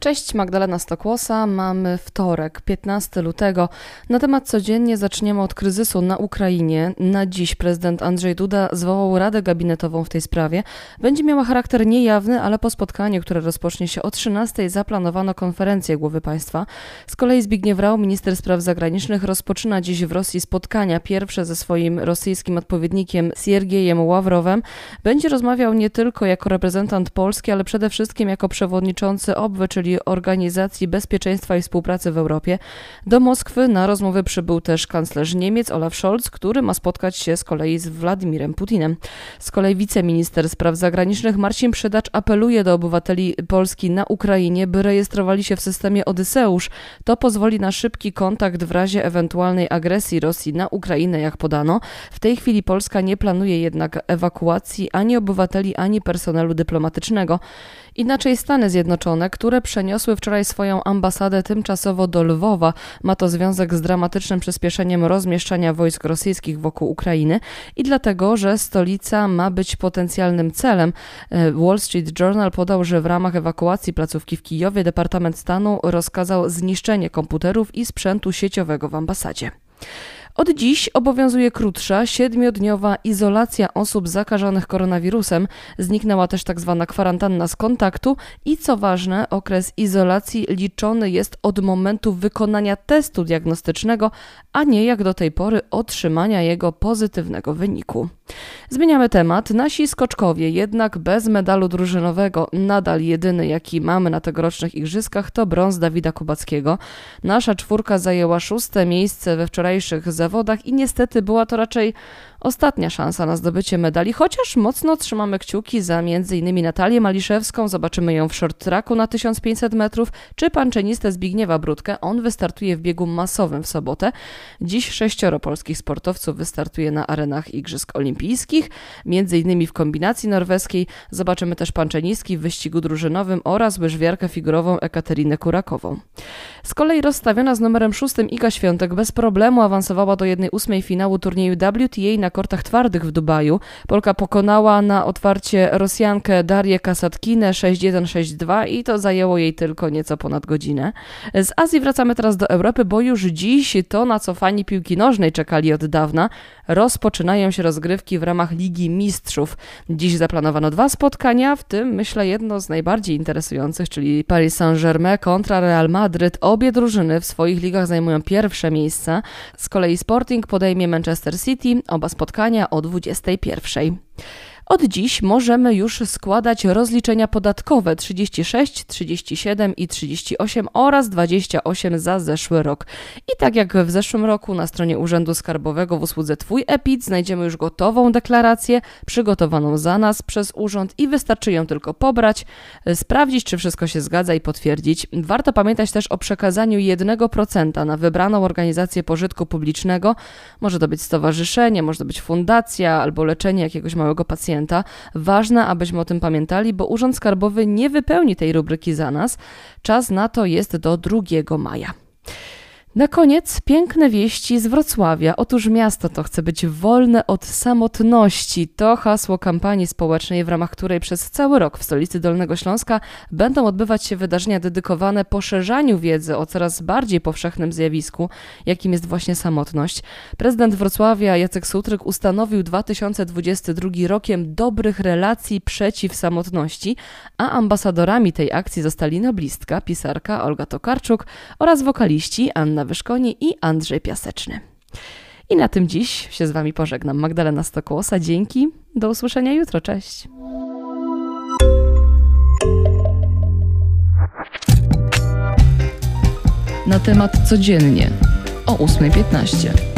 Cześć, Magdalena Stokłosa. Mamy wtorek, 15 lutego. Na temat codziennie zaczniemy od kryzysu na Ukrainie. Na dziś prezydent Andrzej Duda zwołał Radę Gabinetową w tej sprawie. Będzie miała charakter niejawny, ale po spotkaniu, które rozpocznie się o 13 zaplanowano konferencję głowy państwa. Z kolei Zbigniew Rau, minister spraw zagranicznych, rozpoczyna dziś w Rosji spotkania pierwsze ze swoim rosyjskim odpowiednikiem Siergiejem Ławrowem. Będzie rozmawiał nie tylko jako reprezentant Polski, ale przede wszystkim jako przewodniczący OBWE, czyli Organizacji Bezpieczeństwa i Współpracy w Europie. Do Moskwy na rozmowę przybył też kanclerz Niemiec Olaf Scholz, który ma spotkać się z kolei z Władimirem Putinem. Z kolei wiceminister spraw zagranicznych Marcin Przydacz apeluje do obywateli Polski na Ukrainie, by rejestrowali się w systemie Odyseusz. To pozwoli na szybki kontakt w razie ewentualnej agresji Rosji na Ukrainę, jak podano. W tej chwili Polska nie planuje jednak ewakuacji ani obywateli, ani personelu dyplomatycznego. Inaczej Stany Zjednoczone, które przeniosły wczoraj swoją ambasadę tymczasowo do Lwowa, ma to związek z dramatycznym przyspieszeniem rozmieszczania wojsk rosyjskich wokół Ukrainy i dlatego, że stolica ma być potencjalnym celem. E, Wall Street Journal podał, że w ramach ewakuacji placówki w Kijowie Departament Stanu rozkazał zniszczenie komputerów i sprzętu sieciowego w ambasadzie. Od dziś obowiązuje krótsza, siedmiodniowa izolacja osób zakażonych koronawirusem. Zniknęła też tzw. Tak kwarantanna z kontaktu i co ważne, okres izolacji liczony jest od momentu wykonania testu diagnostycznego, a nie jak do tej pory otrzymania jego pozytywnego wyniku. Zmieniamy temat. Nasi skoczkowie, jednak bez medalu drużynowego, nadal jedyny jaki mamy na tegorocznych igrzyskach, to brąz Dawida Kubackiego. Nasza czwórka zajęła szóste miejsce we wczorajszych zawodach i niestety była to raczej ostatnia szansa na zdobycie medali, chociaż mocno trzymamy kciuki za m.in. Natalię Maliszewską, zobaczymy ją w short tracku na 1500 metrów, czy panczenistę Zbigniewa Brudkę. On wystartuje w biegu masowym w sobotę. Dziś sześcioro polskich sportowców wystartuje na arenach Igrzysk Olimpijskich, m.in. w kombinacji norweskiej. Zobaczymy też panczenistki w wyścigu drużynowym oraz łyżwiarkę figurową Ekaterinę Kurakową. Z kolei rozstawiona z numerem szóstym Iga Świątek bez problemu awansowała do jednej ósmej finału turnieju WTA na kortach twardych w Dubaju. Polka pokonała na otwarcie Rosjankę Darię Kasatkinę 6-1-6-2 i to zajęło jej tylko nieco ponad godzinę. Z Azji wracamy teraz do Europy, bo już dziś to, na co fani piłki nożnej czekali od dawna, rozpoczynają się rozgrywki w ramach Ligi Mistrzów. Dziś zaplanowano dwa spotkania, w tym myślę jedno z najbardziej interesujących, czyli Paris Saint-Germain kontra Real Madryd. Obie drużyny w swoich ligach zajmują pierwsze miejsca. Z kolei Sporting podejmie Manchester City, oba spotkania o 21. Od dziś możemy już składać rozliczenia podatkowe 36, 37 i 38 oraz 28 za zeszły rok. I tak jak w zeszłym roku na stronie Urzędu Skarbowego w usłudze Twój EPIT znajdziemy już gotową deklarację, przygotowaną za nas przez urząd i wystarczy ją tylko pobrać, sprawdzić czy wszystko się zgadza i potwierdzić. Warto pamiętać też o przekazaniu 1% na wybraną organizację pożytku publicznego. Może to być stowarzyszenie, może to być fundacja albo leczenie jakiegoś małego pacjenta pacjenta. Ważne, abyśmy o tym pamiętali, bo Urząd Skarbowy nie wypełni tej rubryki za nas. Czas na to jest do 2 maja. Na koniec piękne wieści z Wrocławia. Otóż miasto to chce być wolne od samotności. To hasło kampanii społecznej, w ramach której przez cały rok w stolicy Dolnego Śląska będą odbywać się wydarzenia dedykowane poszerzaniu wiedzy o coraz bardziej powszechnym zjawisku, jakim jest właśnie samotność. Prezydent Wrocławia Jacek Sutryk ustanowił 2022 rokiem dobrych relacji przeciw samotności, a ambasadorami tej akcji zostali noblistka, pisarka Olga Tokarczuk oraz wokaliści Anna Wyszkoni i Andrzej Piaseczny. I na tym dziś się z Wami pożegnam. Magdalena Stokłosa, dzięki. Do usłyszenia jutro. Cześć. Na temat codziennie o 8.15.